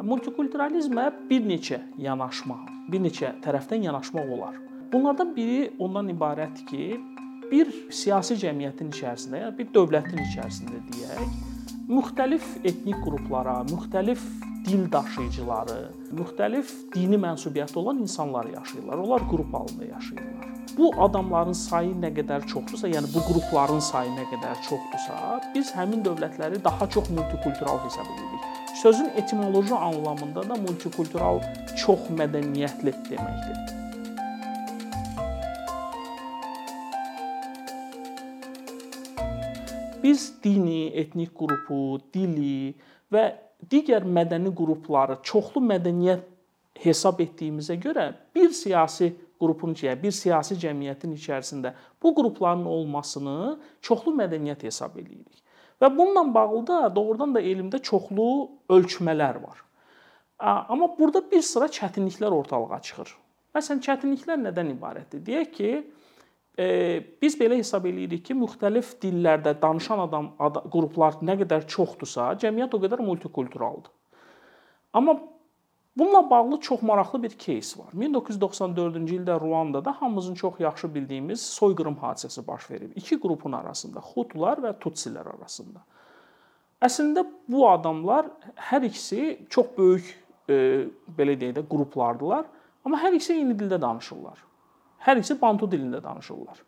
Multikulturalizmə bir neçə yanaşma, bir neçə tərəfdən yanaşmaq olar. Bunlardan biri ondan ibarətdir ki, bir siyasi cəmiyyətin içərisində, bir dövlətin içərisində deyək, müxtəlif etnik qruplara, müxtəlif dil daşıyıcıları, müxtəlif dini mənsubiyyəti olan insanlar yaşayırlar. Onlar qrup halında yaşayırlar. Bu adamların sayı nə qədər çoxdursa, yəni bu qrupların sayı nə qədər çoxdursa, biz həmin dövlətləri daha çox multikultural hesab edirik. Sözün etimoloji anlamında da multikultural çox mədəniyyətli deməkdir. Biz dini, etnik qrupu, dili və digər mədəni qrupları çoxlu mədəniyyət hesab etdiyimizə görə bir siyasi qrupun içində, bir siyasi cəmiyyətin içərisində bu qrupların olmasını çoxlu mədəniyyət hesab eləyirik. Və bununla bağlı da doğrudan da elmdə çoxlu ölçmələr var. Amma burada bir sıra çətinliklər ortalığa çıxır. Məsələn, çətinliklər nədən ibarətdir? Deyək ki, biz belə hesab eləyirik ki, müxtəlif dillərdə danışan adam, adam qruplar nə qədər çoxdursa, cəmiyyət o qədər multikulturaldır. Amma bununla bağlı çox maraqlı bir кейs var. 1994-cü ildə Ruandada hamımızın çox yaxşı bildiyimiz soyqırım hadisəsi baş verib. İki qrupun arasında, Hutular və Tutsilər arasında. Əslində bu adamlar hər ikisi çox böyük e, belə deyək də qruplardılar, amma hər ikisi eyni dildə danışırlar. Hər ikisi bantu dilində danışırlar.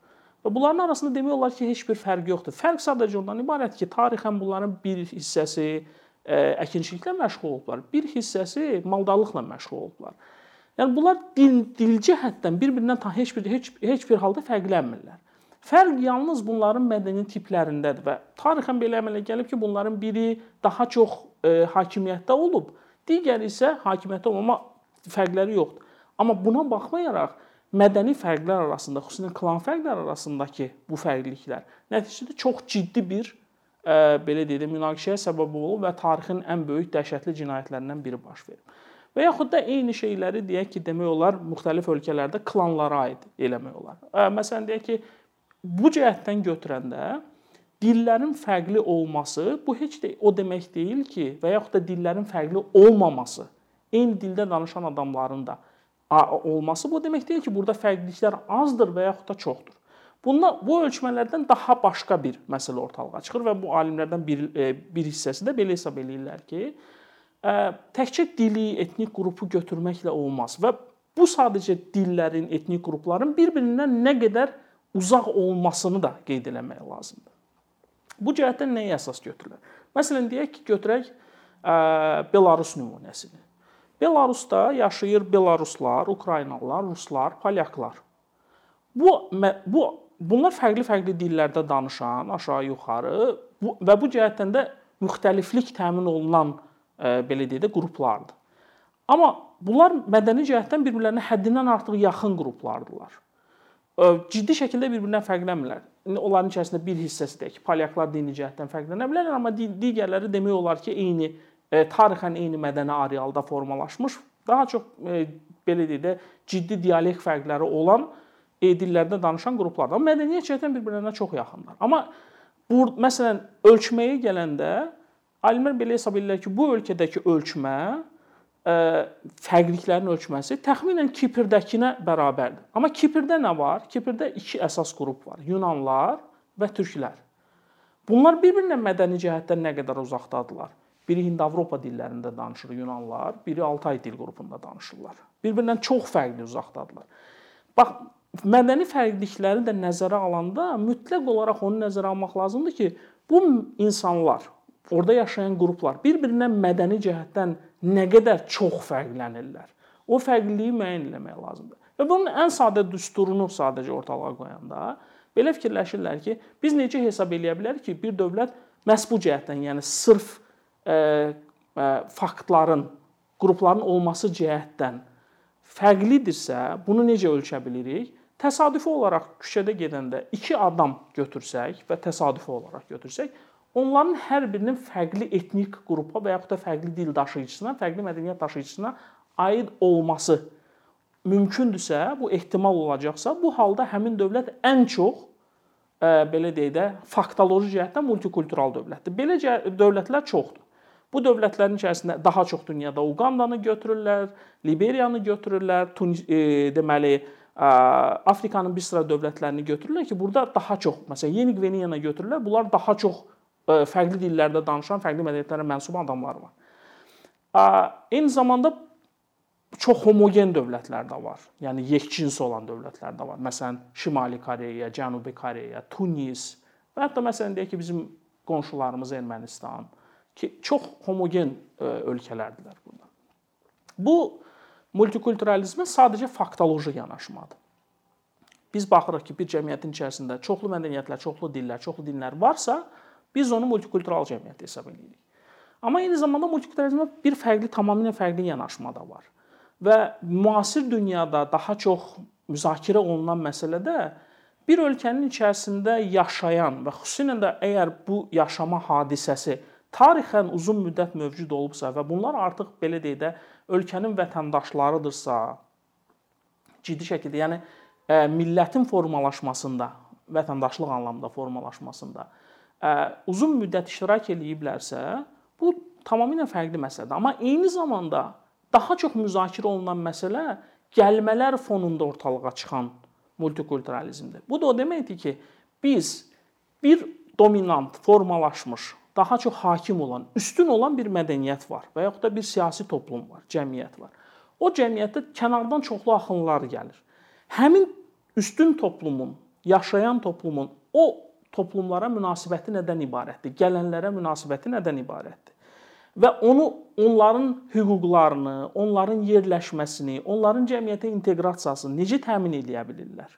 Və bunların arasında demək olar ki, heç bir fərq yoxdur. Fərq sadəcə ondan ibarətdir ki, tarixən bunların bir hissəsi e, əkinçiliklə məşğul olublar, bir hissəsi maldarlıqla məşğul olublar. Yəni bunlar dil dil cəhətdən bir-birindən heç bir heç heç bir halda fərqlənmirlər. Fərq yalnız bunların mədəni tiplərindədir və tarixən belə əmələ gəlib ki, bunların biri daha çox e, hakimiyyətdə olub, digəri isə hakimiyyətdə olmama fərqləri yoxdur. Amma buna baxmayaraq mədəni fərqlər arasında, xüsusən klan fərqləri arasındakı bu fərqliliklər nəticədə çox ciddi bir ə, belə deyək də münaqişəyə səbəb olub və tarixin ən böyük dəhşətli cinayətlərindən biri baş verib. Və yaxud da eyni şeyləri deyək ki, demək olar müxtəlif ölkələrdə klanlara aid eləmək olar. Ə, məsələn deyək ki, bu cəhətdən götürəndə dillərin fərqli olması bu heç də o demək deyil ki, və yaxud da dillərin fərqli olmaması eyni dildə danışan adamların da olması bu demək deyil ki, burada fərqliliklər azdır və yaxud da çoxdur. Bunlar bu ölçmələrdən daha başqa bir məsələ ortalığa çıxır və bu alimlərdən bir e, bir hissəsi də belə hesab eləyirlər ki, e, təkcə dili, etnik qrupu götürməklə olmaz və bu sadəcə dillərin, etnik qrupların bir-birindən nə qədər uzaq olmasını da qeyd eləmək lazımdır. Bu cəhətdən nəyə əsas götürülür? Məsələn deyək ki, götürək e, Belarus nümunəsini. Belarusda yaşayır belaruslar, ukraynalılar, ruslar, polyaklar. Bu bu bunlar fərqli-fərqli dillərdə danışan, aşağı-yuxarı bu və bu cəhətdən də müxtəliflik təmin olunan e, belə deyək də qruplardır. Amma bunlar mədəni cəhətdən bir-birlərinə həddindən artıq yaxın qruplardılar. E, ciddi şəkildə bir-birindən fərqlənmirlər. Onların içərisində bir hissəsi də ki, polyaklar dini cəhətdən fərqlənə bilərlər, amma digərləri demək olar ki, eyni E, tarixən eyni mədəni arealda formalaşmış, daha çox e, belə deyək də ciddi dialekt fərqləri olan dillərdə danışan qruplardır. Amma mədəniyyət cəhətdən bir-birinə çox yaxınlar. Amma bu məsələn ölçməyə gələndə alimlər belə hesab edirlər ki, bu ölkədəki ölçmə ə, fərqliliklərin ölçməsi təxminən Kiprirdəkinə bərabərdir. Amma Kiprdə nə var? Kiprdə iki əsas qrup var: Yunanlar və türklər. Bunlar bir-birinə mədəni cəhətdən nə qədər uzaqdadırlar? Biri Hind-Avropa dillərində danışır Yunanlar, biri Altay dil qrupunda danışırlar. Bir-birindən çox fərqli uzaqdadırlar. Bax, mədəni fərqlilikləri də nəzərə alanda mütləq olaraq onu nəzərə almaq lazımdır ki, bu insanlar, orada yaşayan qruplar bir-birindən mədəni cəhətdən nə qədər çox fərqlənirlər. O fərqliliyi müəyyən etmək lazımdır. Və bunun ən sadə düsturunu sadəcə ortalığa qoyanda belə fikirləşirlər ki, biz necə hesab eləyə bilərik ki, bir dövlət məhz bu cəhətdən, yəni sırf faktların, qrupların olması cəhətdən fərqlidirsə, bunu necə ölçə bilirik? Təsadüfi olaraq küçədə gedəndə 2 adam götürsək və təsadüfi olaraq götürsək, onların hər birinin fərqli etnik qrupa və yaxud da fərqli dil daşıyıcısına, fərqli mədəniyyət daşıyıcısına aid olması mümkündürsə, bu ehtimal olacaqsa, bu halda həmin dövlət ən çox belə deyək də faktoloji cəhətdən multikultural dövlətdir. Belə dövlətlər çoxdur. Bu dövlətlərin içərisində daha çox dünyada Uqandanı götürürlər, Liberiyanı götürürlər, Tunis e, deməli Afrikanın bir sıra dövlətlərini götürürlər ki, burada daha çox, məsələn, Yeni Qvineyanı götürürlər. Bunlar daha çox fərqli dillərdə danışan, fərqli mədəniyyətlərə mənsub adamlar var. Eyni zamanda çox homogen dövlətlər də var. Yəni yekcins olan dövlətlər də var. Məsələn, Şimali Koreya, Cənubi Koreya, Tunis və hətta məsələn deyək ki, bizim qonşularımız Ermənistan ki, çox homogen ölkələrdirlər bunlar. Bu multikulturalizmə sadəcə faktoloji yanaşmadır. Biz baxırıq ki, bir cəmiyyətin içərisində çoxlu mədəniyyətlər, çoxlu dillər, çoxlu dinlər varsa, biz onu multikultural cəmiyyət hesab edirik. Amma eyni zamanda multikulturalizmə bir fərqli, tamamilə fərqli yanaşma da var. Və müasir dünyada daha çox müzakirə olunan məsələdə bir ölkənin içərisində yaşayan və xüsusilə də əgər bu yaşama hadisəsi tarixən uzun müddət mövcud olubsa və bunlar artıq belə deyək də ölkənin vətəndaşlarıdırsa, ciddi şəkildə, yəni ə, millətin formalaşmasında, vətəndaşlıq anlamında formalaşmasında ə, uzun müddət iştirak eləyiblərsə, bu tamamilə fərqli məsələdir. Amma eyni zamanda daha çox müzakirə olunan məsələ gəlmələr fonunda ortalığa çıxan multikulturalizmdir. Bu da o deməkdir ki, biz bir dominant, formalaşmış daha çox hakim olan, üstün olan bir mədəniyyət var və yaxud da bir siyasi toplum var, cəmiyyət var. O cəmiyyətdə kənardan çoxlu axınlar gəlir. Həmin üstün toplumun, yaşayan toplumun o toplumlara münasibəti nədən ibarətdir? Gələnlərə münasibəti nədən ibarətdir? Və onu onların hüquqlarını, onların yerləşməsini, onların cəmiyyətə inteqrasiyasını necə təmin edə bilirlər?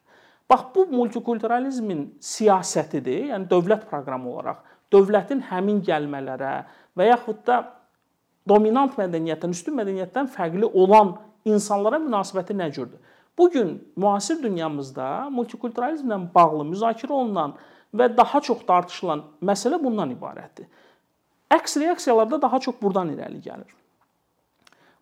Bax bu multikulturalizmin siyasətidir, yəni dövlət proqramı olaraq dövlətin həmin gəlmələrə və yaxud da dominant mədəniyyətdən, üstün mədəniyyətdən fərqli olan insanlara münasibəti nə cürdür? Bu gün müasir dünyamızda multikulturalizmlə bağlı müzakirə olunan və daha çox tartışılan məsələ bundan ibarətdir. Əks reaksiyalarda daha çox burdan irəli gəlir.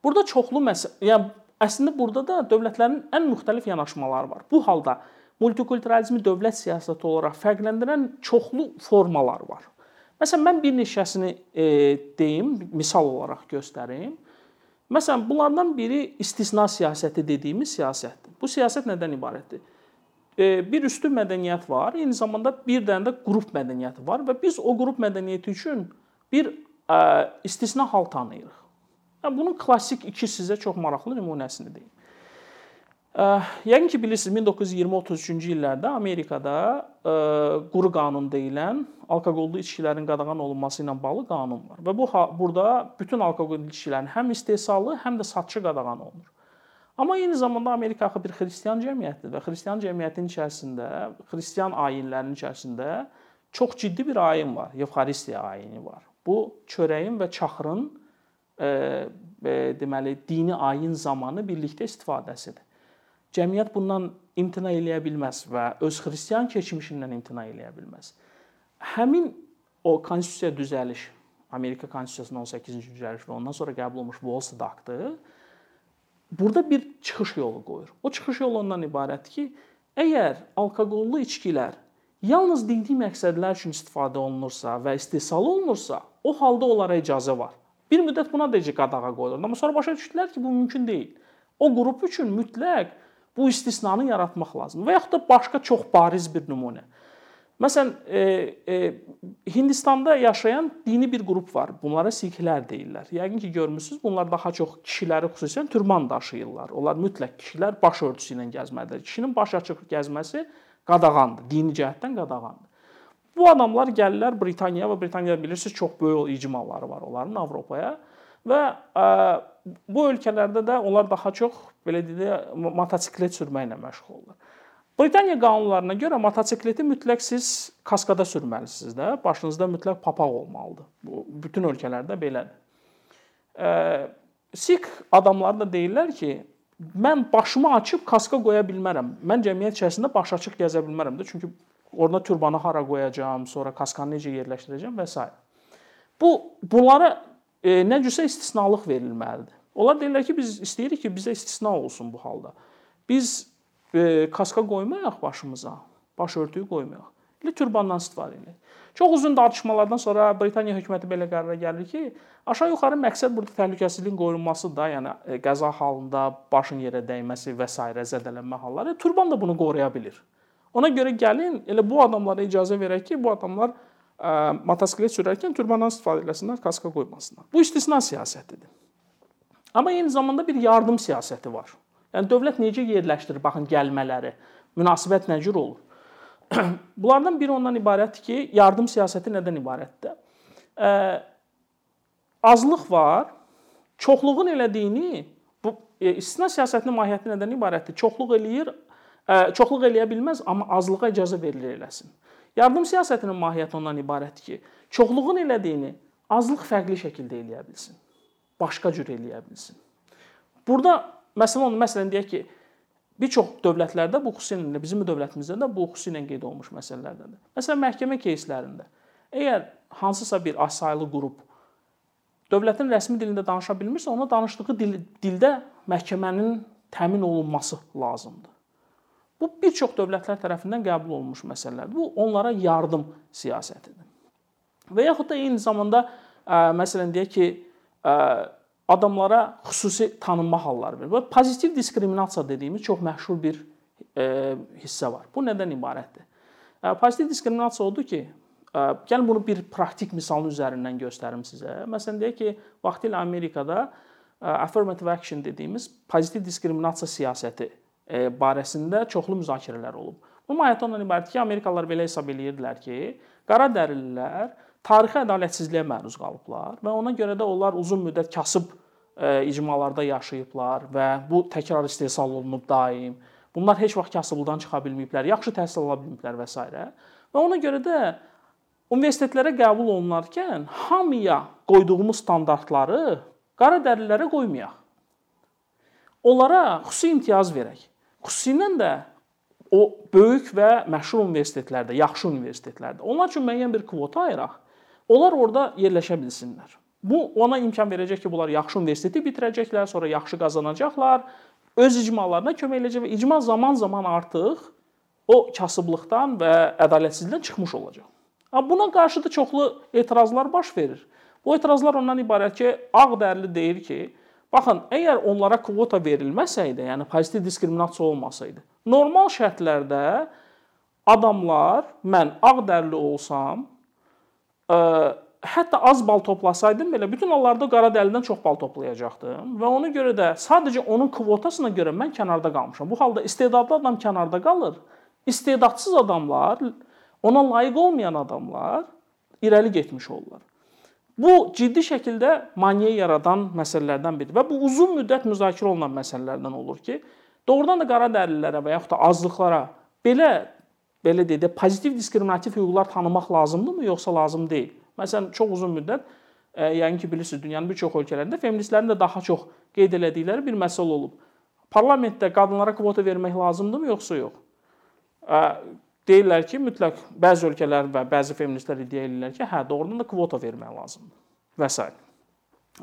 Burada çoxlu məsələ, yəni əslində burada da dövlətlərin ən müxtəlif yanaşmaları var. Bu halda multikulturalizmi dövlət siyasəti olaraq fərqləndirən çoxlu formalar var. Məsələn, mən bir neçəsini e, deyim, misal olaraq göstərim. Məsələn, bunlardan biri istisna siyasəti dediyimiz siyasətdir. Bu siyasət nədən ibarətdir? E, bir üstün mədəniyyət var, eyni zamanda bir dənə də qrup mədəniyyəti var və biz o qrup mədəniyyəti üçün bir e, istisna hal tanıyırıq. Yəni bunun klassik iki sizə çox maraqlı nümunəsini deyim. Yəqin ki bilirsiniz 1920-33-cü illərdə Amerikada quru qanun deyilən alkoqollu içkilərin qadağan olunması ilə bağlı qanun var. Və bu burada bütün alkoqollu içkilərin həm istehsalı, həm də satışı qadağan olunur. Amma eyni zamanda Amerika axı bir xristian cəmiyyətidir və xristian cəmiyyətinin içərisində, xristian ayinlərinin içərisində çox ciddi bir ayin var, Evxaristiya ayini var. Bu çörəyin və çaxırın e, e, deməli dini ayin zamanı birlikdə istifadəsidir. Cəmiyyət bundan imtina eləyə bilməz və öz xristian keçmişindən imtina eləyə bilməz. Həmin o konstitusiya düzəliş, Amerika konstitusiyasının 18-ci düzəliş və ondan sonra qəbul olunmuş Volstead aktı burada bir çıxış yolu qoyur. O çıxış yolu ondan ibarətdir ki, əgər alkoqollu içkilər yalnız dini məqsədlər üçün istifadə olunursa və istehsal olunursa, o halda onlara icazə var. Bir müddət buna da qadağa qoyulur. Amma sonra başa düşdülər ki, bu mümkün deyil. O qrup üçün mütləq bu istisnanı yaratmaq lazımdır. Və yaxud da başqa çox bariz bir nümunə. Məsələn, e, e, Hindistanda yaşayan dini bir qrup var. Bunlara sikhlər deyirlər. Yəqin ki, görmüsüz, bunlar daha çox kişiləri xüsusən türban daşıyırlar. Onlar mütləq kişilər baş örtüsü ilə gəzməlidir. Kişinin baş açıq gəzməsi qadağandır, dini cəhətdən qadağandır. Bu adamlar gəlirlər Britaniyaya və Britaniyada bilirsiniz çox böyük icmaları var onların Avropaya və ə, bu ölkələrdə də onlar daha çox belə deyək, motosiklet sürməklə məşğul olurlar. Britaniya qanunlarına görə motosikleti mütləq siz kaskada sürməlisiniz də, başınızda mütləq papaq olmalıdır. Bu bütün ölkələrdə belədir. Sik adamları da deyirlər ki, mən başımı açıb kaska qoya bilmərəm. Mən cəmiyyət içərisində baş açıq gəzə bilmərəm də, çünki orada turbanı hara qoyacağam, sonra kaskanı necə yerləşdirəcəm və s. Bu bunlara e, nə cürsə istisnalıq verilməlidir. Onlar deyirlər ki, biz istəyirik ki, bizə istisna olsun bu halda. Biz e, kaska qoymayaq başımıza, baş örtüyü qoymayaq. Elə turbandan istifadə edir. Çox uzun tartışmalardan sonra Britaniya hökuməti belə qərara gəlir ki, aşağı-yuxarı məqsəd burada təhlükəsizliyin qorunmasıdır da, yəni e, qəza halında başın yerə dəyməsi və s. zədələnmə halları. Turban da bunu qoruya bilir. Ona görə gəlin elə bu adamlara icazə verək ki, bu adamlar ə, motosiklet sürərkən turbandan istifadə etsinlər, kaska qoymasınlar. Bu istisna siyasətidir. Amma eyni zamanda bir yardım siyasəti var. Yəni dövlət necə yerləşdirir baxın gəlmələri, münasibət nə cür olur? Bunlardan biri ondan ibarətdir ki, yardım siyasəti nədən ibarətdir? Ə, azlıq var. Çoxluğun elədiyini bu e, istisna siyasətinin mahiyyəti nədən ibarətdir? Çoxluq eləyir, ə, çoxluq eləyə bilməz, amma azlığa icazə verilir eləsin. Yardım siyasətinin mahiyyəti ondan ibarətdir ki, çoxluğun elədiyini azlıq fərqli şəkildə eləyə bilsin. Başqa cür eləyə bilsin. Burada məsələ onu məsələn deyək ki, Bir çox dövlətlərdə bu xüsusilə bizim dövlətimizdə də bu xüsusilə qeyd olunmuş məsələlərdəndir. Məsələn, məhkəmə кейslərində əgər hansısa bir azsaylı qrup dövlətin rəsmi dilində danışa bilmirsə, ona danışdığı dil, dildə məhkəmənin təmin olunması lazımdır. Bu bir çox dövlətlər tərəfindən qəbul olunmuş məsələlərdir. Bu onlara yardım siyasətidir. Və yaxud da eyni zamanda ə, məsələn deyək ki, ə, adamlara xüsusi tanınma halları verir. Və pozitiv diskriminasiya dediyimiz çox məşhur bir e, hissə var. Bu nədən ibarətdir? E, pozitiv diskriminasiya odur ki, e, gəlin bunu bir praktik misalın üzərindən göstərim sizə. Məsələn deyək ki, vaxtilə Amerikada affirmative action dediyimiz pozitiv diskriminasiya siyasəti barəsində çoxlu müzakirələr olub. Bu mahiyyəti ondan ibarətdir ki, Amerikalılar belə hesab eləyirdilər ki, qara dərlilər tarixi ədalətsizliyə məruz qalıblar və ona görə də onlar uzun müddət kasıb e, icmalarda yaşayıblar və bu təkrar istehsal olunub daim. Bunlar heç vaxt kasıblıqdan çıxa bilməyiblər, yaxşı təhsil ala bilməyiblər və s. Və ona görə də universitetlərə qəbul olunarkən hamıya qoyduğumuz standartları qara dərlilərə qoymayaq. Onlara xüsusi imtiyaz verək. Xüsusilə də o böyük və məşhur universitetlərdə, yaxşı universitetlərdə onlar üçün müəyyən bir kvota ayıraq. Onlar orada yerləşə bilsinlər. Bu ona imkan verəcək ki, bunlar yaxşı universiteti bitirəcəklər, sonra yaxşı qazanacaqlar, öz icmalarına kömək edəcək və icma zaman-zaman artıq o kasıblıqdan və ədalətsizlikdən çıxmış olacaq. Amma buna qarşı da çoxlu etirazlar baş verir. Bu etirazlar ondan ibarət ki, ağ dərli deyir ki, baxın, əgər onlara kvota verilməsəydi, yəni pozitiv diskriminasiya olmasaydı, normal şərtlərdə adamlar mən ağ dərli olsam, ə, hətta az bal toplasaydım belə bütün hallarda qara dəlidən çox bal toplayacaqdım və ona görə də sadəcə onun kvotasına görə mən kənarda qalmışam. Bu halda istedadlı adam kənarda qalır. İstedadsız adamlar, ona layiq olmayan adamlar irəli getmiş olurlar. Bu ciddi şəkildə maneə yaradan məsələlərdən biridir və bu uzun müddət müzakirə olunan məsələlərdən olur ki, doğrudan da qara dərlilərə və yaxud da azlıqlara belə belə deyək də pozitiv diskriminativ hüquqlar tanımaq lazımdırmı, yoxsa lazım deyil? Məsələn, çox uzun müddət e, yəqin ki, bilirsiniz, dünyanın bir çox ölkələrində feministlərin də daha çox qeyd elədikləri bir məsələ olub. Parlamentdə qadınlara kvota vermək lazımdırmı, yoxsa yox? E, deyirlər ki, mütləq bəzi ölkələr və bəzi feministlər iddia edirlər ki, hə, doğrudan da kvota vermək lazımdır və s.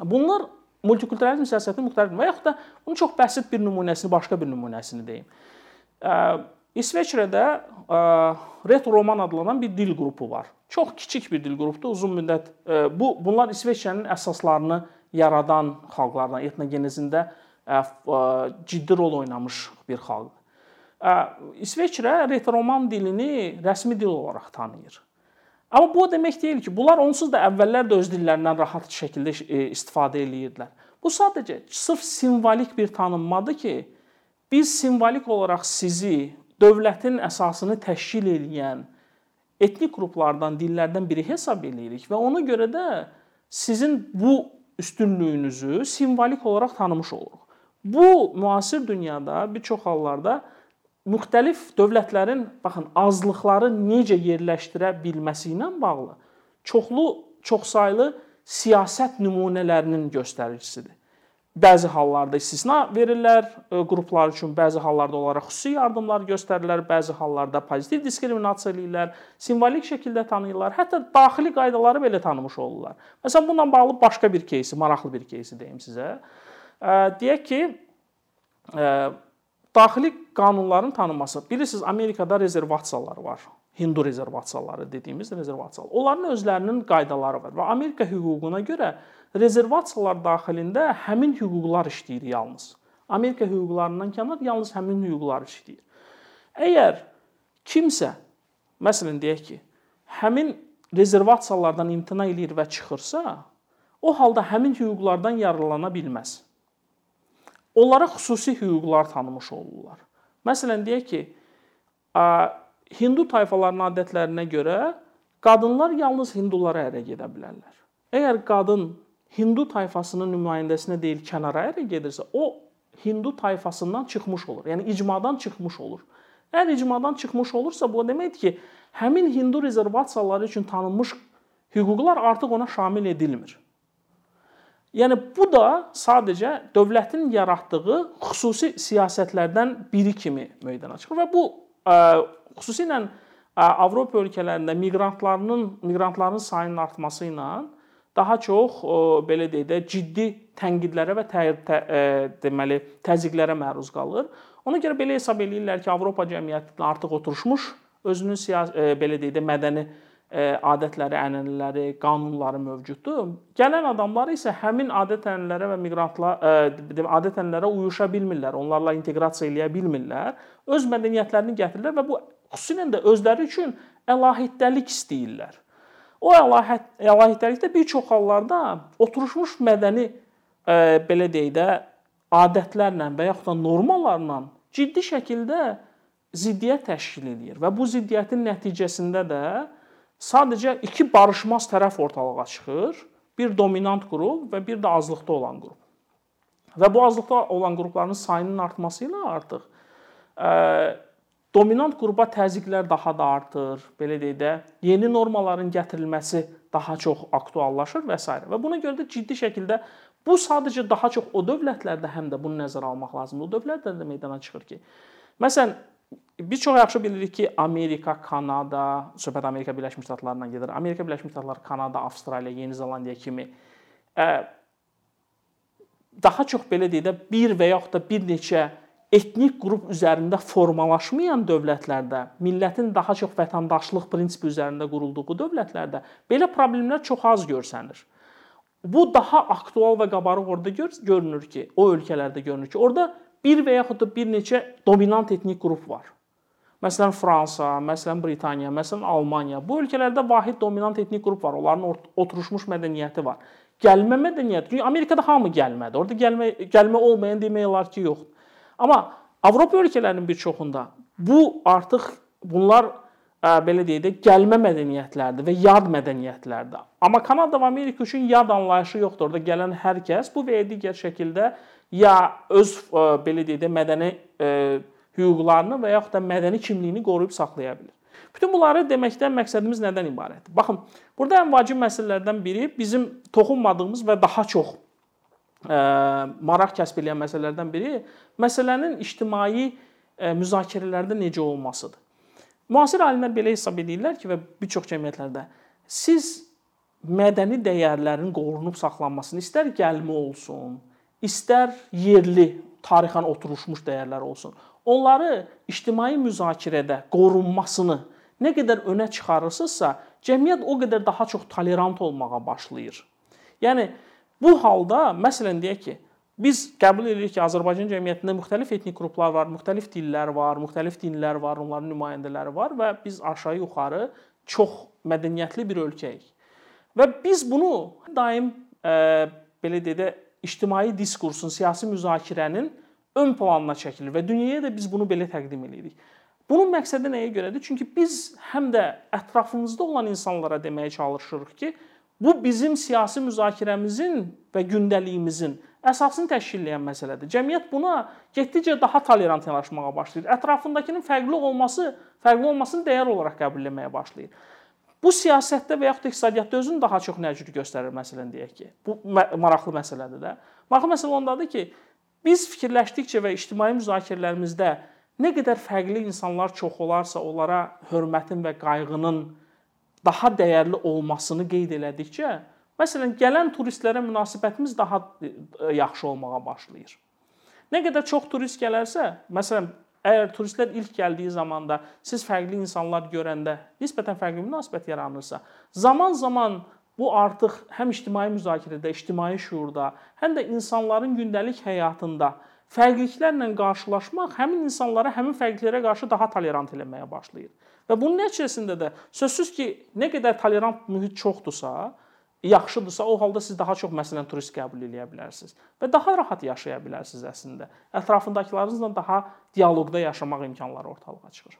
Bunlar multikulturalizm siyasətinin müxtəlif və yaxud da bunun çox bəsit bir nümunəsini, başqa bir nümunəsini deyim. İsveçrədə retro roman adlanan bir dil qrupu var. Çox kiçik bir dil qrupudur. Uzun müddət bu bunlar İsveçrənin əsaslarını yaradan xalqlardan, etnogenezində ciddi rol oynamış bir xalq. İsveçrə retro roman dilini rəsmi dil olaraq tanıyır. Amma bu o demək deyil ki, bunlar onsuz da əvvəllər də öz dillərindən rahat şəkildə istifadə eləyirdilər. Bu sadəcə sırf simvolik bir tanınmadır ki, biz simvolik olaraq sizi dövlətin əsasını təşkil edən etnik qruplardan, dillərdən biri hesab eləyirik və ona görə də sizin bu üstünlüyünüzü simvolik olaraq tanımış oluruq. Bu müasir dünyada bir çox hallarda müxtəlif dövlətlərin baxın azlıqları necə yerləşdirə bilməsi ilə bağlı çoxlu çoxsaylı siyasət nümunələrinin göstəricisidir. Bəzi hallarda istisna verirlər e, qruplar üçün, bəzi hallarda onlara xüsusi yardımlar göstərirlər, bəzi hallarda pozitiv diskriminasiya eləyirlər, simvolik şəkildə tanıyırlar, hətta daxili qaydaları belə tanımış olurlar. Məsələn, bununla bağlı başqa bir кейsi, maraqlı bir кейsi deyim sizə. E, deyək ki, e, daxili qanunların tanınması. Bilirsiniz, Amerikada rezervasiyalar var. Hindu rezervasiyaları dediyimiz rezervasiyalar. Onların özlərinin qaydaları var və Amerika hüququna görə rezervasiyalar daxilində həmin hüquqlar işləyir yalnız. Amerika hüquqlarından kənar yalnız həmin hüquqlar işləyir. Əgər kimsə məsələn deyək ki, həmin rezervasiyalardan imtina eləyir və çıxırsa, o halda həmin hüquqlardan yararlana bilməz. Onlara xüsusi hüquqlar tanımış olurlar. Məsələn deyək ki, Hindu tayfalarının adətlərinə görə qadınlar yalnız hindulara ərə gedə bilərlər. Əgər qadın Hindu tayfasının nümayəndəsinə deyil kənara ərə gedirsə, o Hindu tayfasından çıxmış olur. Yəni icmadan çıxmış olur. Əgər icmadan çıxmış olursa, bu deməkdir ki, həmin Hindu rezervasiyaları üçün tanınmış hüquqlar artıq ona şamil edilmir. Yəni bu da sadəcə dövlətin yaratdığı xüsusi siyasətlərdən biri kimi meydana çıxır və bu xüsusilə Avropa ölkələrində miqrantların miqrantların sayının artması ilə daha çox belə deyək də ciddi tənqidlərə və tə, tə, deməli təzyiqlərə məruz qalır. Ona görə belə hesab eləyirlər ki, Avropa cəmiyyəti artıq oturmuş, özünün siyasi belə deyək də mədəni adətləri, ənənələri, qanunları mövcuddur. Gələn adamlar isə həmin adət-ənənələrə və miqrantlar adət-ənənələrə uyuşa bilmirlər, onlarla inteqrasiya eləyə bilmirlər. Öz mədəniyyətlərini gətirirlər və bu xüsusilə də özləri üçün əlahidəlik istəyirlər. O əlahid əlahidəlikdə bir çox hallarda oturmuş mədəni belə deyək də adətlərlə və yaxud da normalarla ciddi şəkildə ziddiyyət təşkil edir və bu ziddiyyətin nəticəsində də sadəcə iki barışmaz tərəf ortalığa çıxır. Bir dominant qrup və bir də azlıqda olan qrup. Və bu azlıqda olan qrupların sayının artması ilə artıq ə, dominant qrupa təzyiqlər daha da artır. Belə deyək də, yeni normaların gətirilməsi daha çox aktuallaşır və s. Və buna görə də ciddi şəkildə bu sadəcə daha çox o dövlətlərdə həm də bunu nəzərə almaq lazımdır. O dövlətlərdə də meydana çıxır ki, məsələn, Biz çox yaxşı bilirik ki, Amerika, Kanada, söhbət Amerika Birləşmiş Ştatlarından gedir. Amerika Birləşmiş Ştatları, Kanada, Avstraliya, Yeni Zelandiya kimi daha çox belə deyək də bir və yaxud da bir neçə etnik qrup üzərində formalaşmayan dövlətlərdə, millətin daha çox vətəndaşlıq prinsipi üzərində qurulduğu dövlətlərdə belə problemlər çox az görsənir. Bu daha aktual və qabarıq orada görünür ki, o ölkələrdə görünür ki, orada bir və yaxud da bir neçə dominant etnik qrup var. Məsələn Fransa, məsələn Britaniya, məsələn Almaniya. Bu ölkələrdə vahid dominant etnik qrup var. Onların oturmuş mədəniyyəti var. Gəlmə mədəniyyəti. Amerikada hamı gəlmədi. Orada gəlmə gəlmə olmayan demək olar ki, yoxdur. Amma Avropa ölkələrinin bir çoxunda bu artıq bunlar ə, belə deyək də gəlmə mədəniyyətlərdir və yad mədəniyyətlərdir. Amma Kanada və Amerika üçün yad anlayışı yoxdur. Orada gələn hər kəs bu və ya digər şəkildə ya öz ə, belə deyək də mədəni ə, hüquqlarını və yaxud da mədəni kimliyini qoruyub saxlaya bilər. Bütün bunları deməkdən məqsədimiz nədən ibarətdir? Baxın, burada ən vacib məsələlərdən biri bizim toxunmadığımız və daha çox ə, maraq kəsb edən məsələlərdən biri məsələnin ictimai ə, müzakirələrdə necə olmasıdır. Müasir alimlər belə hesab edirlər ki və bir çox cəmiyyətlərdə siz mədəni dəyərlərin qorunub saxlanmasını istər gəlmə olsun, istər yerli tarixən oturmuş dəyərlər olsun onları ictimai müzakirədə qorunmasını nə qədər önə çıxarırsınızsa, cəmiyyət o qədər daha çox tolerant olmağa başlayır. Yəni bu halda məsələn deyək ki, biz qəbul edirik ki, Azərbaycan cəmiyyətində müxtəlif etnik qruplar var, müxtəlif dillər var, müxtəlif dinlər var, onların nümayəndələri var və biz aşağı-yuxarı çox mədəniyyətli bir ölkəyik. Və biz bunu daim ə, belə deyək də ictimai diskursun, siyasi müzakirənin ön planına çəkilir və dünyaya da biz bunu belə təqdim edirik. Bunun məqsədi nəyə görədir? Çünki biz həm də ətrafımızda olan insanlara deməyə çalışırıq ki, bu bizim siyasi müzakirəmizin və gündəliyimizin əsasını təşkil edən məsələdir. Cəmiyyət buna getdikcə daha tolerant yanaşmağa başlayır. Ətrafındakının fərqli olması, fərqli olmasını dəyər olaraq qəbul etməyə başlayır. Bu siyasətdə və yaxud da iqtisadiyyatda özünü daha çox nə cür göstərir məsələn deyək ki. Bu maraqlı məsələdir də. Maraqlı məsələ ondadır ki, Biz fikirləşdikcə və ictimai müzakirələrimizdə nə qədər fərqli insanlar çox olarsa, onlara hörmətin və qayğının daha dəyərli olmasını qeyd elədikcə, məsələn, gələn turistlərə münasibətimiz daha e, yaxşı olmağa başlayır. Nə qədər çox turist gələrsə, məsələn, Əgər turistlər ilk gəldiyi zamanda siz fərqli insanlar görəndə nisbətən fərqli münasibət yaranırsa, zaman-zaman bu artıq həm ictimai müzakirədə, ictimai şuurda, həm də insanların gündəlik həyatında fərqliliklərlə qarşılaşmaq həmin insanlara həmin fərqliliklərə qarşı daha tolerant eləməyə başlayır. Və bunun nəticəsində də sözsüz ki, nə qədər tolerant mühit çoxdursa, yaxşıdırsa, o halda siz daha çox məsələn turist qəbul edə bilərsiniz və daha rahat yaşaya bilərsiniz əslində. Ətrafındakılarınızla daha dialoqda yaşamaq imkanları ortalığa çıxır.